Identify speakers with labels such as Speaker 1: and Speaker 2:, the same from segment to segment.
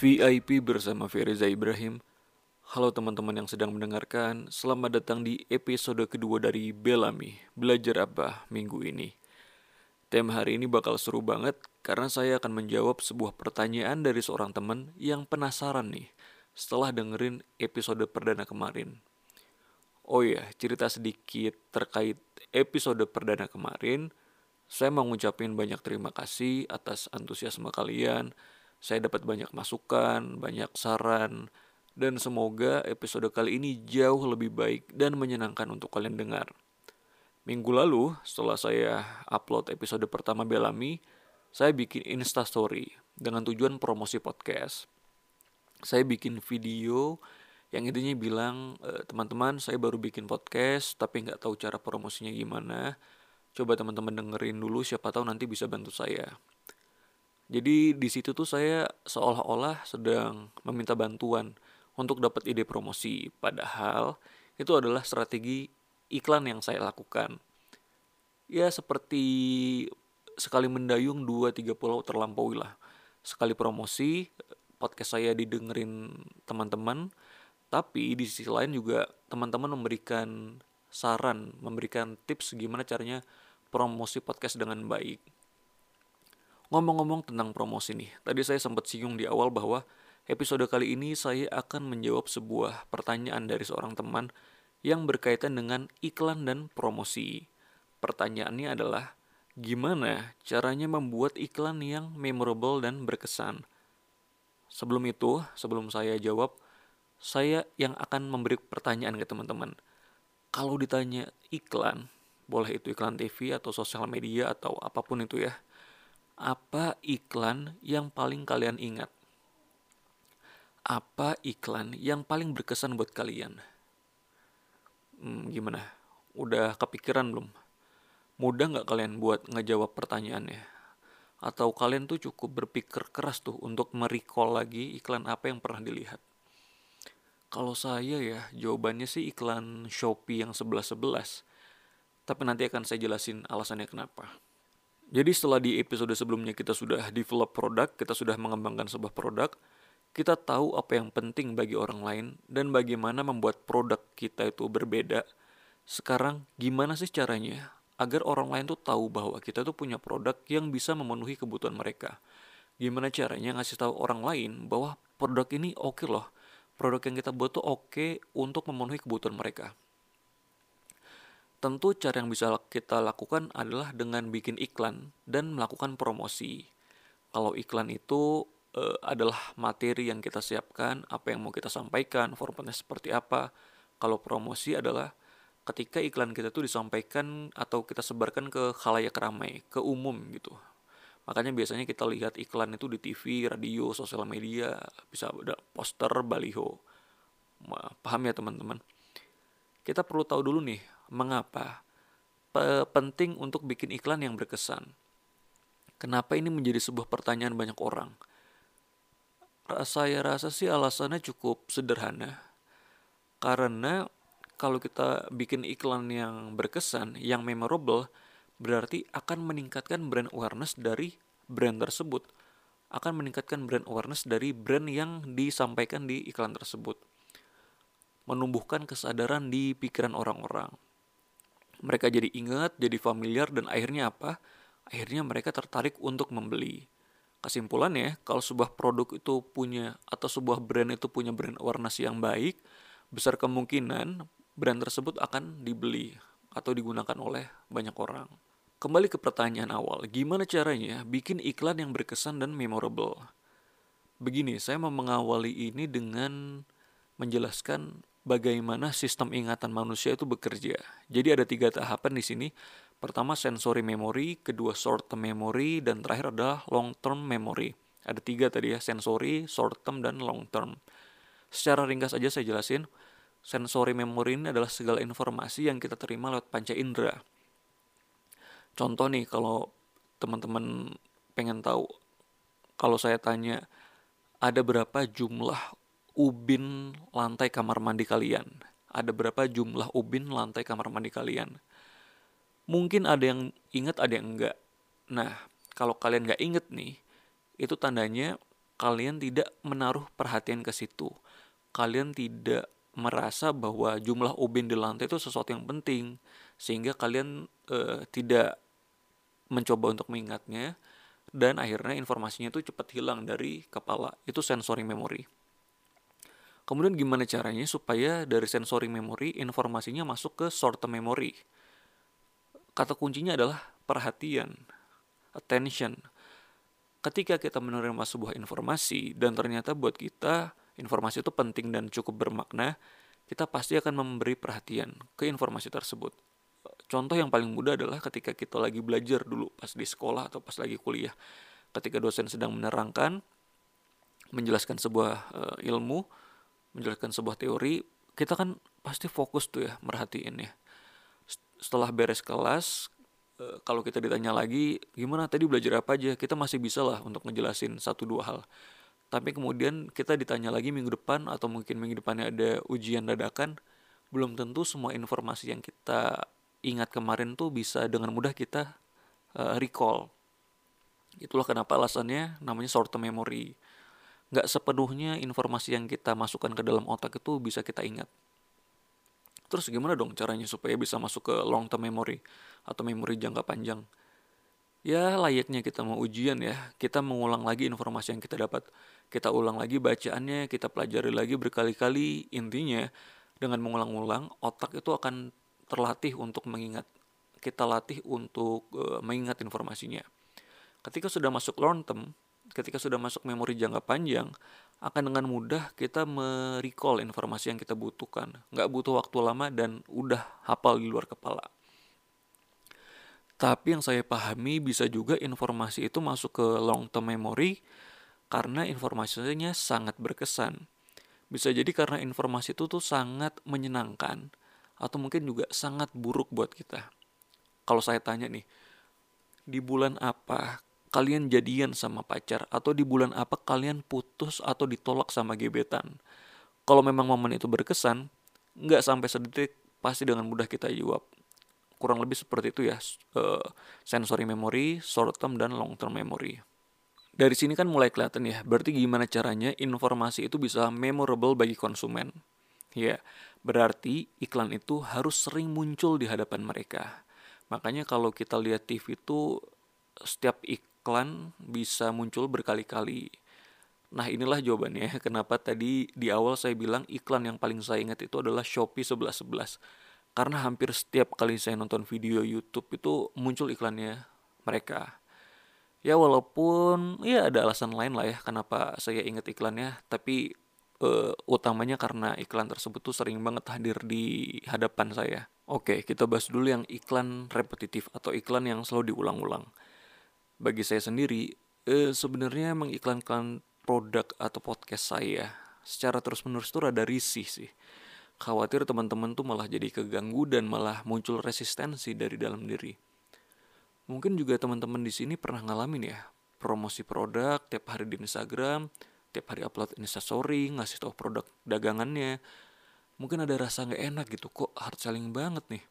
Speaker 1: VIP bersama Feriza Ibrahim. Halo teman-teman yang sedang mendengarkan, selamat datang di episode kedua dari Belami, Belajar Apa minggu ini. Tema hari ini bakal seru banget karena saya akan menjawab sebuah pertanyaan dari seorang teman yang penasaran nih setelah dengerin episode perdana kemarin. Oh ya, cerita sedikit terkait episode perdana kemarin. Saya mau ngucapin banyak terima kasih atas antusiasme kalian. Saya dapat banyak masukan, banyak saran, dan semoga episode kali ini jauh lebih baik dan menyenangkan untuk kalian dengar. Minggu lalu, setelah saya upload episode pertama Belami, saya bikin instastory dengan tujuan promosi podcast. Saya bikin video yang intinya bilang e, teman-teman saya baru bikin podcast tapi nggak tahu cara promosinya gimana coba teman-teman dengerin dulu siapa tahu nanti bisa bantu saya jadi di situ tuh saya seolah-olah sedang meminta bantuan untuk dapat ide promosi. Padahal itu adalah strategi iklan yang saya lakukan. Ya seperti sekali mendayung dua tiga pulau terlampaui lah. Sekali promosi podcast saya didengerin teman-teman tapi di sisi lain juga teman-teman memberikan saran, memberikan tips gimana caranya promosi podcast dengan baik. Ngomong-ngomong tentang promosi nih, tadi saya sempat singgung di awal bahwa episode kali ini saya akan menjawab sebuah pertanyaan dari seorang teman yang berkaitan dengan iklan dan promosi. Pertanyaannya adalah, gimana caranya membuat iklan yang memorable dan berkesan? Sebelum itu, sebelum saya jawab, saya yang akan memberi pertanyaan ke teman-teman. Kalau ditanya iklan, boleh itu iklan TV atau sosial media atau apa pun itu ya. Apa iklan yang paling kalian ingat? Apa iklan yang paling berkesan buat kalian? Hmm, gimana? Udah kepikiran belum? Mudah nggak kalian buat ngejawab pertanyaannya? Atau kalian tuh cukup berpikir keras tuh untuk merecall lagi iklan apa yang pernah dilihat? Kalau saya ya, jawabannya sih iklan Shopee yang 11-11. Tapi nanti akan saya jelasin alasannya kenapa. Jadi setelah di episode sebelumnya kita sudah develop produk, kita sudah mengembangkan sebuah produk, kita tahu apa yang penting bagi orang lain dan bagaimana membuat produk kita itu berbeda. Sekarang gimana sih caranya agar orang lain tuh tahu bahwa kita tuh punya produk yang bisa memenuhi kebutuhan mereka. Gimana caranya ngasih tahu orang lain bahwa produk ini oke okay loh, produk yang kita buat tuh oke untuk memenuhi kebutuhan mereka. Tentu cara yang bisa kita lakukan adalah dengan bikin iklan dan melakukan promosi. Kalau iklan itu e, adalah materi yang kita siapkan, apa yang mau kita sampaikan, formatnya seperti apa. Kalau promosi adalah ketika iklan kita tuh disampaikan atau kita sebarkan ke khalayak ramai, ke umum gitu. Makanya biasanya kita lihat iklan itu di TV, radio, sosial media, bisa ada poster, baliho. Paham ya teman-teman? Kita perlu tahu dulu nih, mengapa P penting untuk bikin iklan yang berkesan. Kenapa ini menjadi sebuah pertanyaan banyak orang? Saya rasa sih alasannya cukup sederhana. Karena kalau kita bikin iklan yang berkesan, yang memorable, berarti akan meningkatkan brand awareness dari brand tersebut akan meningkatkan brand awareness dari brand yang disampaikan di iklan tersebut menumbuhkan kesadaran di pikiran orang-orang mereka jadi ingat jadi familiar dan akhirnya apa akhirnya mereka tertarik untuk membeli kesimpulannya kalau sebuah produk itu punya atau sebuah brand itu punya brand awareness yang baik besar kemungkinan brand tersebut akan dibeli atau digunakan oleh banyak orang. Kembali ke pertanyaan awal, gimana caranya bikin iklan yang berkesan dan memorable? Begini, saya mau mengawali ini dengan menjelaskan bagaimana sistem ingatan manusia itu bekerja. Jadi ada tiga tahapan di sini. Pertama sensory memory, kedua short term memory, dan terakhir adalah long term memory. Ada tiga tadi ya, sensory, short term, dan long term. Secara ringkas aja saya jelasin, sensory memory ini adalah segala informasi yang kita terima lewat panca indera Contoh nih kalau teman-teman pengen tahu, kalau saya tanya ada berapa jumlah ubin lantai kamar mandi kalian? Ada berapa jumlah ubin lantai kamar mandi kalian? Mungkin ada yang ingat, ada yang enggak. Nah, kalau kalian nggak inget nih, itu tandanya kalian tidak menaruh perhatian ke situ. Kalian tidak merasa bahwa jumlah ubin di lantai itu sesuatu yang penting sehingga kalian uh, tidak mencoba untuk mengingatnya dan akhirnya informasinya itu cepat hilang dari kepala. Itu sensory memory. Kemudian gimana caranya supaya dari sensory memory informasinya masuk ke short term memory? Kata kuncinya adalah perhatian, attention. Ketika kita menerima sebuah informasi dan ternyata buat kita informasi itu penting dan cukup bermakna, kita pasti akan memberi perhatian ke informasi tersebut. Contoh yang paling mudah adalah ketika kita lagi belajar dulu pas di sekolah atau pas lagi kuliah. Ketika dosen sedang menerangkan, menjelaskan sebuah uh, ilmu, menjelaskan sebuah teori, kita kan pasti fokus tuh ya merhatiin ya. Setelah beres kelas, e, kalau kita ditanya lagi, gimana tadi belajar apa aja, kita masih bisa lah untuk ngejelasin satu dua hal. Tapi kemudian kita ditanya lagi minggu depan atau mungkin minggu depannya ada ujian dadakan, belum tentu semua informasi yang kita ingat kemarin tuh bisa dengan mudah kita uh, recall. Itulah kenapa alasannya namanya short term memory nggak sepenuhnya informasi yang kita masukkan ke dalam otak itu bisa kita ingat. Terus gimana dong caranya supaya bisa masuk ke long term memory atau memori jangka panjang? Ya layaknya kita mau ujian ya, kita mengulang lagi informasi yang kita dapat. Kita ulang lagi bacaannya, kita pelajari lagi berkali-kali. Intinya dengan mengulang-ulang, otak itu akan terlatih untuk mengingat. Kita latih untuk uh, mengingat informasinya. Ketika sudah masuk long term, ketika sudah masuk memori jangka panjang, akan dengan mudah kita merecall informasi yang kita butuhkan. Nggak butuh waktu lama dan udah hafal di luar kepala. Tapi yang saya pahami bisa juga informasi itu masuk ke long term memory karena informasinya sangat berkesan. Bisa jadi karena informasi itu tuh sangat menyenangkan atau mungkin juga sangat buruk buat kita. Kalau saya tanya nih, di bulan apa kalian jadian sama pacar atau di bulan apa kalian putus atau ditolak sama gebetan. Kalau memang momen itu berkesan, nggak sampai sedetik pasti dengan mudah kita jawab. Kurang lebih seperti itu ya, uh, sensory memory, short term dan long term memory. Dari sini kan mulai kelihatan ya, berarti gimana caranya informasi itu bisa memorable bagi konsumen. Ya, berarti iklan itu harus sering muncul di hadapan mereka. Makanya kalau kita lihat TV itu setiap ik iklan bisa muncul berkali-kali. Nah inilah jawabannya kenapa tadi di awal saya bilang iklan yang paling saya ingat itu adalah Shopee 1111. Karena hampir setiap kali saya nonton video YouTube itu muncul iklannya mereka. Ya walaupun ya ada alasan lain lah ya kenapa saya ingat iklannya. Tapi uh, utamanya karena iklan tersebut tuh sering banget hadir di hadapan saya. Oke kita bahas dulu yang iklan repetitif atau iklan yang selalu diulang-ulang bagi saya sendiri eh, sebenarnya mengiklankan produk atau podcast saya secara terus menerus tuh rada risih sih. Khawatir teman-teman tuh malah jadi keganggu dan malah muncul resistensi dari dalam diri. Mungkin juga teman-teman di sini pernah ngalamin ya promosi produk tiap hari di Instagram tiap hari upload instastory ngasih tahu produk dagangannya. Mungkin ada rasa nggak enak gitu kok hard selling banget nih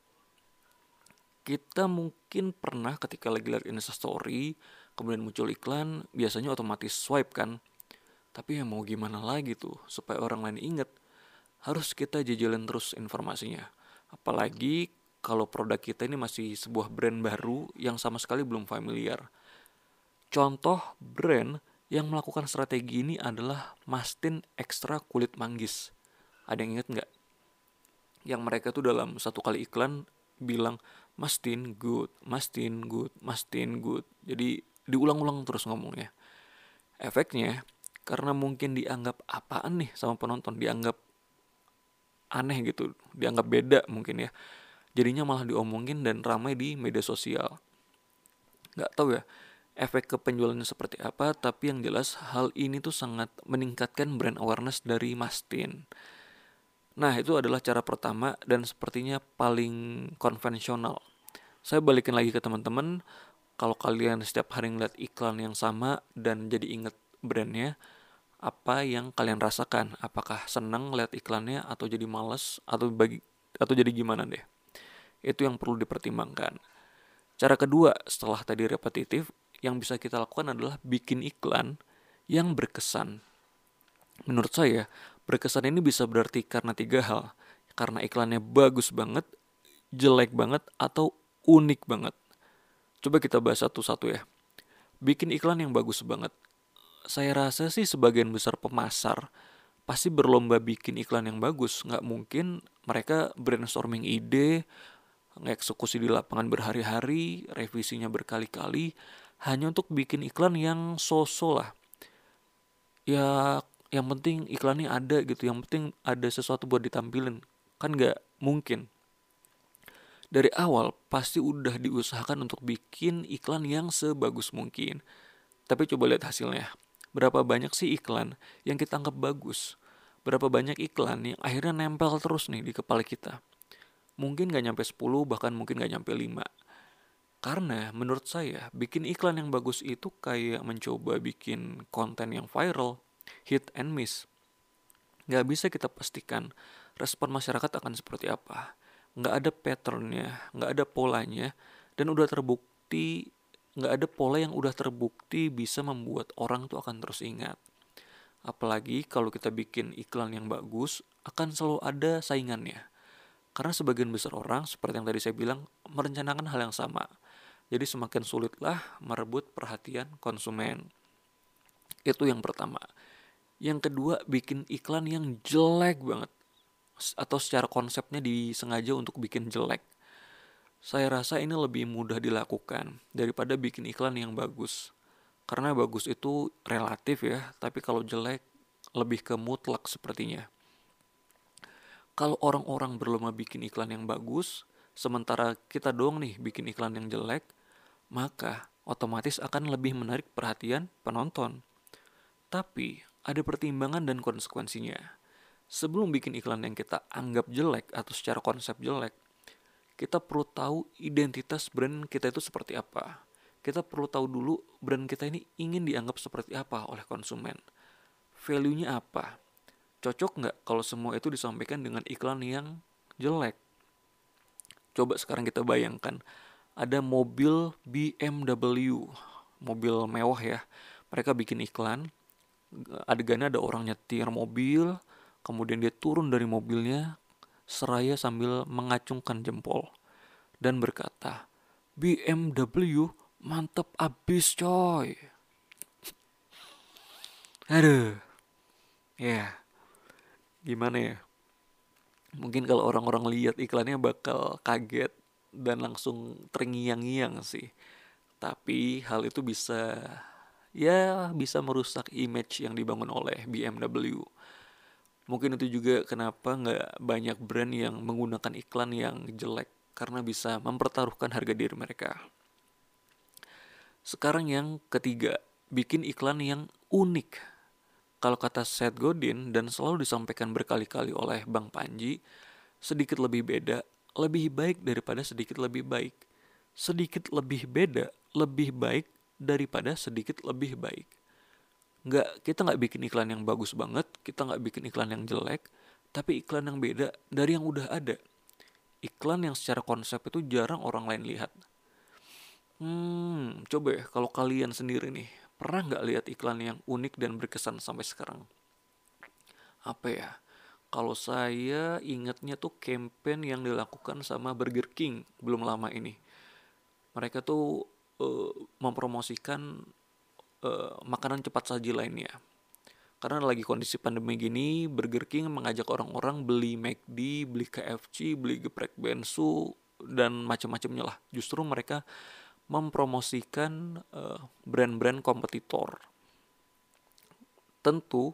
Speaker 1: kita mungkin pernah ketika lagi lihat story kemudian muncul iklan biasanya otomatis swipe kan. Tapi ya mau gimana lagi tuh supaya orang lain inget harus kita jajalin terus informasinya. Apalagi kalau produk kita ini masih sebuah brand baru yang sama sekali belum familiar. Contoh brand yang melakukan strategi ini adalah Mastin Extra Kulit Manggis. Ada yang inget nggak? Yang mereka tuh dalam satu kali iklan bilang Mastin good, Mastin good, Mastin good. Jadi diulang-ulang terus ngomongnya. Efeknya karena mungkin dianggap apaan nih sama penonton, dianggap aneh gitu, dianggap beda mungkin ya. Jadinya malah diomongin dan ramai di media sosial. Gak tahu ya efek ke penjualannya seperti apa, tapi yang jelas hal ini tuh sangat meningkatkan brand awareness dari Mastin. Nah, itu adalah cara pertama dan sepertinya paling konvensional. Saya balikin lagi ke teman-teman, kalau kalian setiap hari ngeliat iklan yang sama dan jadi inget brandnya, apa yang kalian rasakan? Apakah senang lihat iklannya atau jadi males atau bagi atau jadi gimana deh? Itu yang perlu dipertimbangkan. Cara kedua setelah tadi repetitif, yang bisa kita lakukan adalah bikin iklan yang berkesan. Menurut saya, berkesan ini bisa berarti karena tiga hal. Karena iklannya bagus banget, jelek banget, atau unik banget. Coba kita bahas satu-satu ya. Bikin iklan yang bagus banget. Saya rasa sih sebagian besar pemasar pasti berlomba bikin iklan yang bagus. Nggak mungkin mereka brainstorming ide, ngeksekusi di lapangan berhari-hari, revisinya berkali-kali, hanya untuk bikin iklan yang so-so lah. Ya, yang penting iklannya ada gitu, yang penting ada sesuatu buat ditampilin. Kan nggak mungkin dari awal pasti udah diusahakan untuk bikin iklan yang sebagus mungkin. Tapi coba lihat hasilnya. Berapa banyak sih iklan yang kita anggap bagus? Berapa banyak iklan yang akhirnya nempel terus nih di kepala kita? Mungkin gak nyampe 10, bahkan mungkin gak nyampe 5. Karena menurut saya, bikin iklan yang bagus itu kayak mencoba bikin konten yang viral, hit and miss. Gak bisa kita pastikan respon masyarakat akan seperti apa nggak ada patternnya nggak ada polanya dan udah terbukti nggak ada pola yang udah terbukti bisa membuat orang tuh akan terus ingat. Apalagi kalau kita bikin iklan yang bagus akan selalu ada saingannya. Karena sebagian besar orang seperti yang tadi saya bilang merencanakan hal yang sama. Jadi semakin sulitlah merebut perhatian konsumen. Itu yang pertama. Yang kedua bikin iklan yang jelek banget atau secara konsepnya disengaja untuk bikin jelek. Saya rasa ini lebih mudah dilakukan daripada bikin iklan yang bagus. Karena bagus itu relatif ya, tapi kalau jelek lebih ke mutlak sepertinya. Kalau orang-orang berlomba bikin iklan yang bagus, sementara kita doang nih bikin iklan yang jelek, maka otomatis akan lebih menarik perhatian penonton. Tapi ada pertimbangan dan konsekuensinya sebelum bikin iklan yang kita anggap jelek atau secara konsep jelek, kita perlu tahu identitas brand kita itu seperti apa. Kita perlu tahu dulu brand kita ini ingin dianggap seperti apa oleh konsumen. Value-nya apa? Cocok nggak kalau semua itu disampaikan dengan iklan yang jelek? Coba sekarang kita bayangkan, ada mobil BMW, mobil mewah ya. Mereka bikin iklan, adegannya ada orang nyetir mobil, Kemudian dia turun dari mobilnya seraya sambil mengacungkan jempol dan berkata, BMW mantep abis coy. Aduh, ya, gimana ya? Mungkin kalau orang-orang lihat iklannya bakal kaget dan langsung terngiang-ngiang sih. Tapi hal itu bisa, ya bisa merusak image yang dibangun oleh BMW Mungkin itu juga kenapa nggak banyak brand yang menggunakan iklan yang jelek karena bisa mempertaruhkan harga diri mereka. Sekarang yang ketiga, bikin iklan yang unik. Kalau kata Seth Godin dan selalu disampaikan berkali-kali oleh Bang Panji, sedikit lebih beda, lebih baik daripada sedikit lebih baik. Sedikit lebih beda, lebih baik daripada sedikit lebih baik nggak kita nggak bikin iklan yang bagus banget kita nggak bikin iklan yang jelek tapi iklan yang beda dari yang udah ada. Iklan yang secara konsep itu jarang orang lain lihat. Hmm coba ya kalau kalian sendiri nih pernah nggak lihat iklan yang unik dan berkesan sampai sekarang? Apa ya? Kalau saya ingatnya tuh campaign yang dilakukan sama Burger King belum lama ini. Mereka tuh uh, mempromosikan uh, makanan cepat saji lainnya. Karena lagi kondisi pandemi gini, Burger King mengajak orang-orang beli McD, beli KFC, beli geprek bensu, dan macam-macamnya lah. Justru mereka mempromosikan uh, brand-brand kompetitor. Tentu,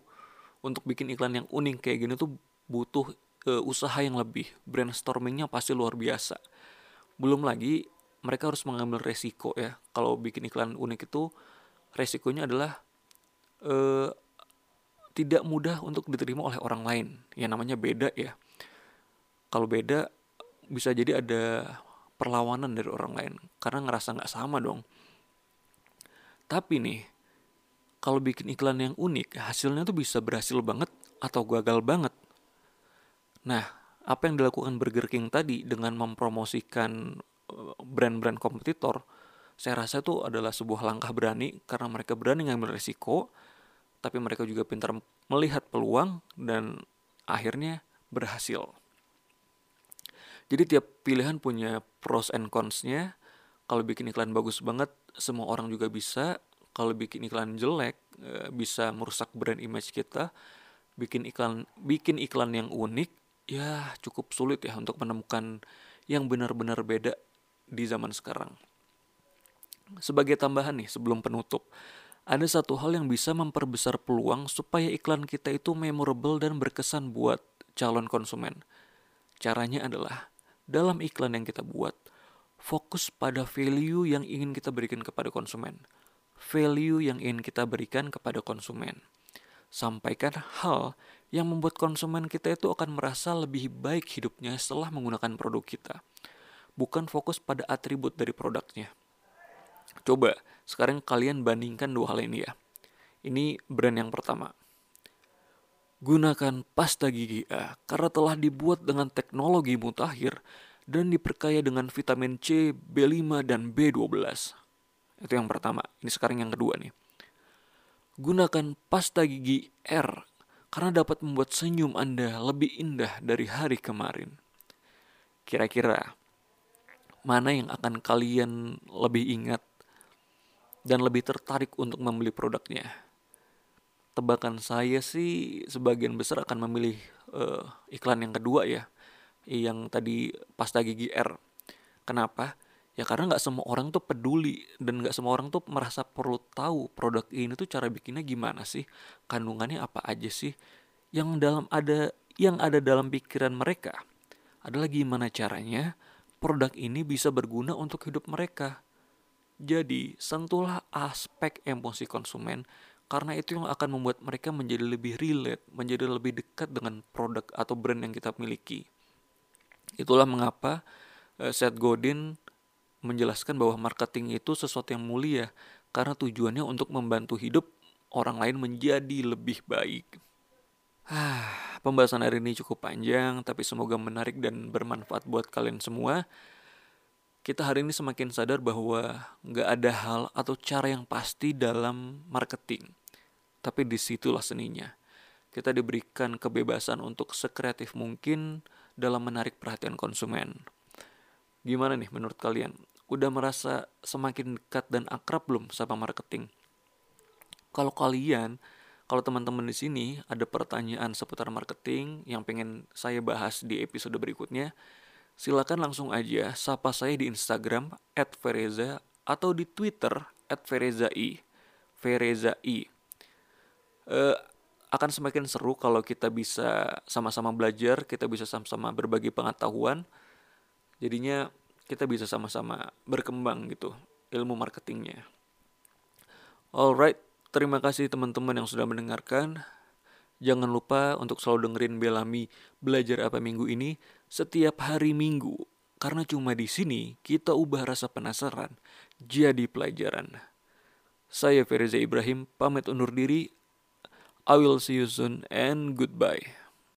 Speaker 1: untuk bikin iklan yang unik kayak gini tuh butuh uh, usaha yang lebih. Brainstormingnya pasti luar biasa. Belum lagi, mereka harus mengambil resiko ya. Kalau bikin iklan unik itu, resikonya adalah uh, tidak mudah untuk diterima oleh orang lain. Ya namanya beda ya. Kalau beda bisa jadi ada perlawanan dari orang lain karena ngerasa nggak sama dong. Tapi nih, kalau bikin iklan yang unik, hasilnya tuh bisa berhasil banget atau gagal banget. Nah, apa yang dilakukan Burger King tadi dengan mempromosikan eh, brand-brand kompetitor, saya rasa itu adalah sebuah langkah berani karena mereka berani ngambil resiko tapi mereka juga pintar melihat peluang dan akhirnya berhasil. Jadi tiap pilihan punya pros and cons-nya. Kalau bikin iklan bagus banget, semua orang juga bisa. Kalau bikin iklan jelek, eh, bisa merusak brand image kita. Bikin iklan bikin iklan yang unik, ya cukup sulit ya untuk menemukan yang benar-benar beda di zaman sekarang. Sebagai tambahan nih sebelum penutup, ada satu hal yang bisa memperbesar peluang supaya iklan kita itu memorable dan berkesan buat calon konsumen. Caranya adalah dalam iklan yang kita buat, fokus pada value yang ingin kita berikan kepada konsumen. Value yang ingin kita berikan kepada konsumen. Sampaikan hal yang membuat konsumen kita itu akan merasa lebih baik hidupnya setelah menggunakan produk kita. Bukan fokus pada atribut dari produknya. Coba sekarang kalian bandingkan dua hal ini ya. Ini brand yang pertama. Gunakan pasta gigi A karena telah dibuat dengan teknologi mutakhir dan diperkaya dengan vitamin C, B5, dan B12. Itu yang pertama. Ini sekarang yang kedua nih. Gunakan pasta gigi R karena dapat membuat senyum Anda lebih indah dari hari kemarin. Kira-kira mana yang akan kalian lebih ingat dan lebih tertarik untuk membeli produknya? tebakan saya sih sebagian besar akan memilih uh, iklan yang kedua ya, yang tadi pasta gigi R. Kenapa? Ya karena nggak semua orang tuh peduli dan nggak semua orang tuh merasa perlu tahu produk ini tuh cara bikinnya gimana sih, kandungannya apa aja sih, yang dalam ada yang ada dalam pikiran mereka adalah gimana caranya produk ini bisa berguna untuk hidup mereka. Jadi, sentuhlah aspek emosi konsumen karena itu yang akan membuat mereka menjadi lebih relate, menjadi lebih dekat dengan produk atau brand yang kita miliki. Itulah mengapa uh, Seth Godin menjelaskan bahwa marketing itu sesuatu yang mulia karena tujuannya untuk membantu hidup orang lain menjadi lebih baik. Ah, pembahasan hari ini cukup panjang, tapi semoga menarik dan bermanfaat buat kalian semua kita hari ini semakin sadar bahwa nggak ada hal atau cara yang pasti dalam marketing. Tapi di situlah seninya. Kita diberikan kebebasan untuk sekreatif mungkin dalam menarik perhatian konsumen. Gimana nih menurut kalian? Udah merasa semakin dekat dan akrab belum sama marketing? Kalau kalian, kalau teman-teman di sini ada pertanyaan seputar marketing yang pengen saya bahas di episode berikutnya, silakan langsung aja sapa saya di Instagram @vereza atau di Twitter @verezai. Verezai. Uh, akan semakin seru kalau kita bisa sama-sama belajar, kita bisa sama-sama berbagi pengetahuan. Jadinya kita bisa sama-sama berkembang gitu ilmu marketingnya. Alright, terima kasih teman-teman yang sudah mendengarkan. Jangan lupa untuk selalu dengerin Belami belajar apa minggu ini setiap hari minggu. Karena cuma di sini kita ubah rasa penasaran jadi pelajaran. Saya Firza Ibrahim, pamit undur diri. I will see you soon and goodbye.